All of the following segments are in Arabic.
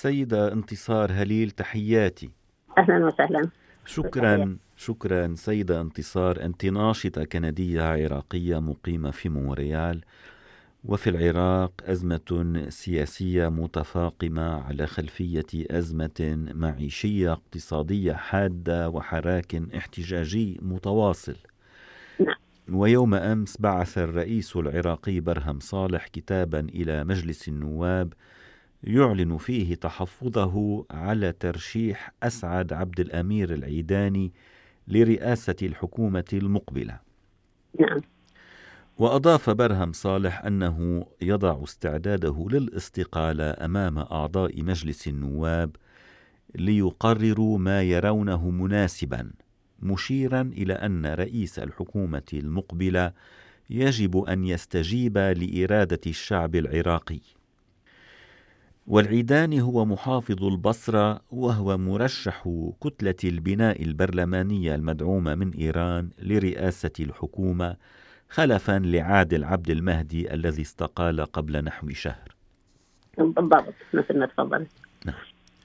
سيدة انتصار هليل تحياتي. أهلا وسهلا. شكرا شكرا سيدة انتصار. أنت ناشطة كندية عراقية مقيمة في مونريال وفي العراق أزمة سياسية متفاقمة على خلفية أزمة معيشية اقتصادية حادة وحراك احتجاجي متواصل. نعم. ويوم أمس بعث الرئيس العراقي برهم صالح كتابا إلى مجلس النواب يعلن فيه تحفظه على ترشيح أسعد عبد الأمير العيداني لرئاسة الحكومة المقبلة. نعم. وأضاف برهم صالح أنه يضع استعداده للاستقالة أمام أعضاء مجلس النواب ليقرروا ما يرونه مناسبا مشيرا إلى أن رئيس الحكومة المقبلة يجب أن يستجيب لإرادة الشعب العراقي. والعيداني هو محافظ البصرة وهو مرشح كتلة البناء البرلمانية المدعومة من إيران لرئاسة الحكومة خلفا لعادل عبد المهدي الذي استقال قبل نحو شهر. بالضبط. مثل ما تفضلت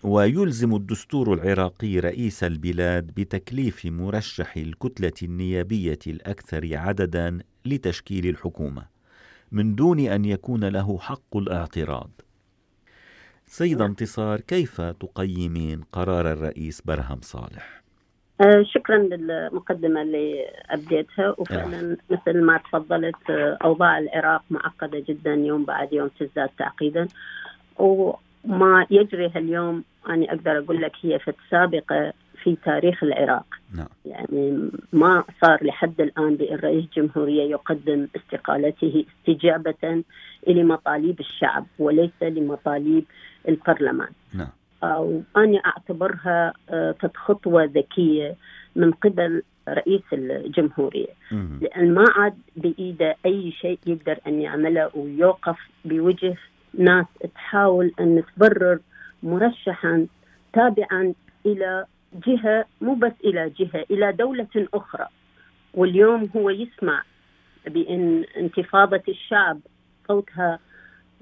ويلزم الدستور العراقي رئيس البلاد بتكليف مرشح الكتلة النيابية الأكثر عددا لتشكيل الحكومة من دون أن يكون له حق الاعتراض. سيدة انتصار كيف تقيمين قرار الرئيس برهم صالح؟ آه، شكرا للمقدمة اللي أبديتها وفعلا مثل ما تفضلت آه، أوضاع العراق معقدة جدا يوم بعد يوم تزداد تعقيدا وما يجري اليوم أنا أقدر أقول لك هي في السابقة في تاريخ العراق نعم. يعني ما صار لحد الآن بأن رئيس جمهورية يقدم استقالته استجابة لمطالب الشعب وليس لمطالب البرلمان نعم. وأنا أعتبرها آه، خطوة ذكية من قبل رئيس الجمهورية مم. لأن ما عاد بإيده أي شيء يقدر أن يعمله ويوقف بوجه ناس تحاول أن تبرر مرشحا تابعا إلى جهة مو بس إلى جهة إلى دولة أخرى واليوم هو يسمع بأن انتفاضة الشعب صوتها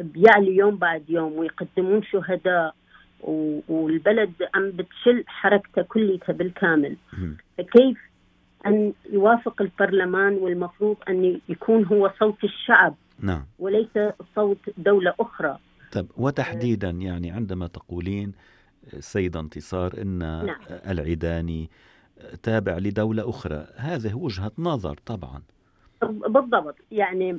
بيعلي يوم بعد يوم ويقدمون شهداء والبلد عم بتشل حركته كلها بالكامل. فكيف أن يوافق البرلمان والمفروض أن يكون هو صوت الشعب؟ نعم. وليس صوت دولة أخرى. طب وتحديدا يعني عندما تقولين سيدة انتصار إن نعم. العيداني تابع لدولة أخرى هذه وجهة نظر طبعا. بالضبط. يعني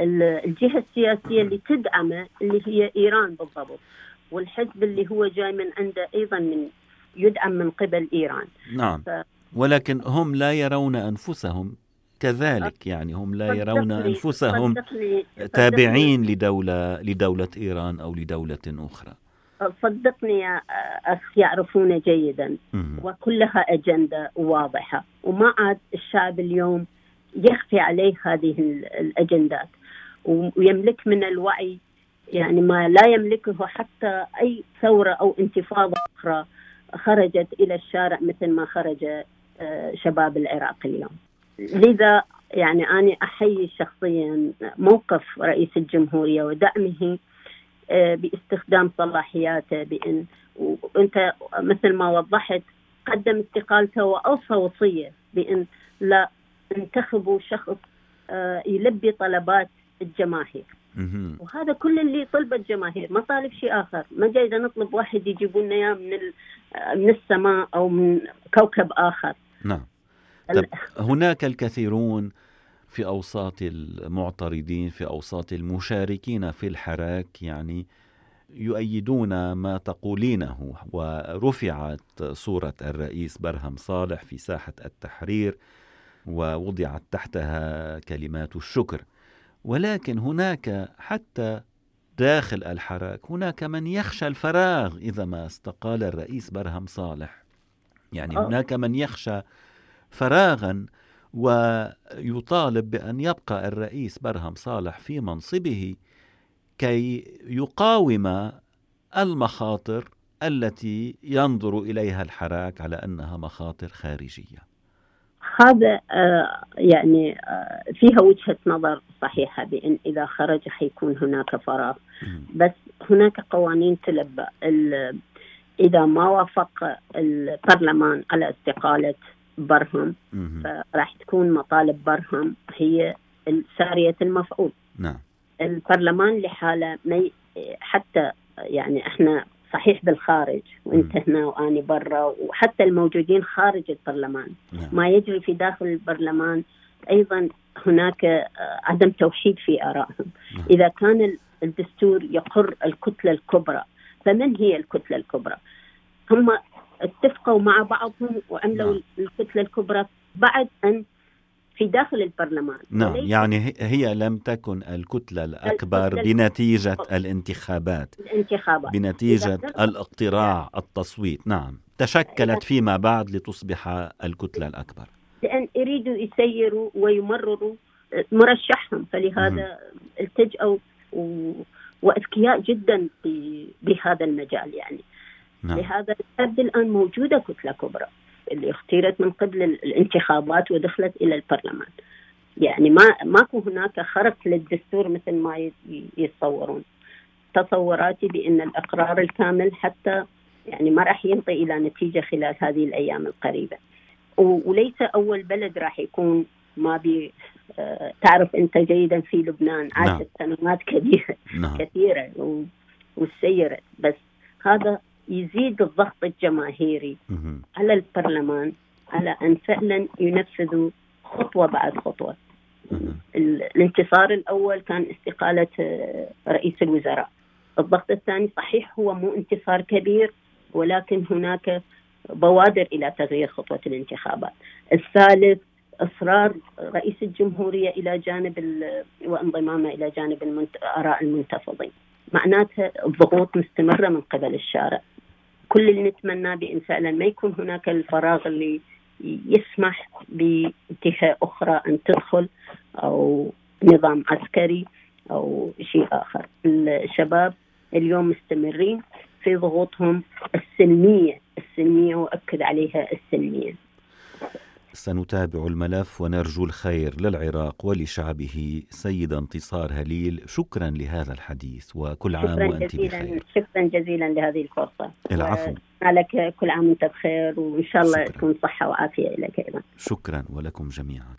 الجهة السياسية اللي تدعمه اللي هي إيران بالضبط والحزب اللي هو جاي من عنده أيضا من يدعم من قبل إيران. نعم. ف- ولكن هم لا يرون أنفسهم. كذلك يعني هم لا يرون صدقني- صدقني تابعين لدولة لدولة إيران أو لدولة أخرى. صدقني يا أخ يعرفون جيدا. وكلها أجندة واضحة. وما عاد الشعب اليوم يخفي عليه هذه ال- الأجندات. ويملك من الوعي. يعني ما لا يملكه حتى أي ثورة أو انتفاضة أخرى خرجت إلى الشارع مثل ما خرج آه، شباب العراق اليوم. لذا يعني أنا أحيي شخصيا موقف رئيس الجمهورية ودعمه آه، باستخدام صلاحياته بأن وأنت مثل ما وضحت قدم استقالته وأوصى وصية بأن لا انتخبوا شخص آه، يلبي طلبات الجماهير. وهذا كل اللي طلبه الجماهير ما طالب شيء آخر. ما جاي نطلب واحد يجيبوا لنا إياه من آه، من السماء أو من كوكب آخر. نعم. طب هناك الكثيرون في أوساط المعترضين في أوساط المشاركين في الحراك يعني يؤيدون ما تقولينه. ورفعت صورة الرئيس برهم صالح في ساحة التحرير ووضعت تحتها كلمات الشكر. ولكن هناك حتى داخل الحراك هناك من يخشى الفراغ إذا ما استقال الرئيس برهم صالح يعني آه. هناك من يخشى فراغا ويطالب بأن يبقى الرئيس برهم صالح في منصبه كي يقاوم المخاطر التي ينظر إليها الحراك على أنها مخاطر خارجية هذا آه، يعني آه، فيها وجهة نظر صحيحة بأن إذا خرج حيكون هناك فراغ. بس هناك قوانين تلبى. إذا ما وافق البرلمان على استقالة برهم فراح تكون مطالب برهم هي سارية المفعول. نعم. البرلمان لحاله ما حتى يعني إحنا صحيح بالخارج وانت هنا وآني برا وحتى الموجودين خارج البرلمان. نعم. ما يجري في داخل البرلمان أيضا هناك آه، عدم توحيد في آرائهم. نعم. إذا كان الدستور يقر الكتلة الكبرى فمن هي الكتلة الكبرى؟ هم اتفقوا مع بعضهم وعملوا نعم. الكتلة الكبرى بعد أن في داخل البرلمان. نعم يعني هي لم تكن الكتلة الأكبر الكتلة بنتيجة الانتخابات. الانتخابات. بنتيجة الاقتراع التصويت. نعم. تشكلت فيما بعد لتصبح الكتلة الأكبر. يريدوا يسيروا ويمرروا مرشحهم. فلهذا التجأوا و... وأذكياء جدا بهذا المجال يعني. نعم. لهذا الآن موجودة كتلة كبرى اللي اختيرت من قبل الانتخابات ودخلت إلى البرلمان. يعني ما ماكو هناك خرق للدستور مثل ما يتصورون. تصوراتي بأن الأقرار الكامل حتى يعني ما راح ينطي إلى نتيجة خلال هذه الأيام القريبة. وليس أول بلد راح يكون ما بي آه، تعرف أنت جيدا في لبنان عاشت نعم. سنوات كبيره نعم. كثيرة وسيرت بس هذا يزيد الضغط الجماهيري على البرلمان على أن فعلا ينفذوا خطوة بعد خطوة. الانتصار الأول كان استقالة آه، رئيس الوزراء. الضغط الثاني صحيح هو مو انتصار كبير ولكن هناك بوادر إلى تغيير خطوة الانتخابات. الثالث إصرار رئيس الجمهورية إلى جانب وانضمامه إلى جانب آراء المنتفضين. معناتها الضغوط مستمرة من قبل الشارع. كل اللي نتمناه بان فعلا ما يكون هناك الفراغ اللي يسمح بجهه أخرى أن تدخل أو نظام عسكري أو شيء آخر الشباب اليوم مستمرين في ضغوطهم السلمية السلميه واكد عليها السلميه سنتابع الملف ونرجو الخير للعراق ولشعبه. سيدة انتصار هليل شكرا لهذا الحديث وكل عام وأنت جزيلا بخير شكرا جزيلا لهذه الفرصة. العفو. لك كل عام وأنت بخير وإن شاء الله تكون صحة وعافية لك أيضا. شكرا ولكم جميعا.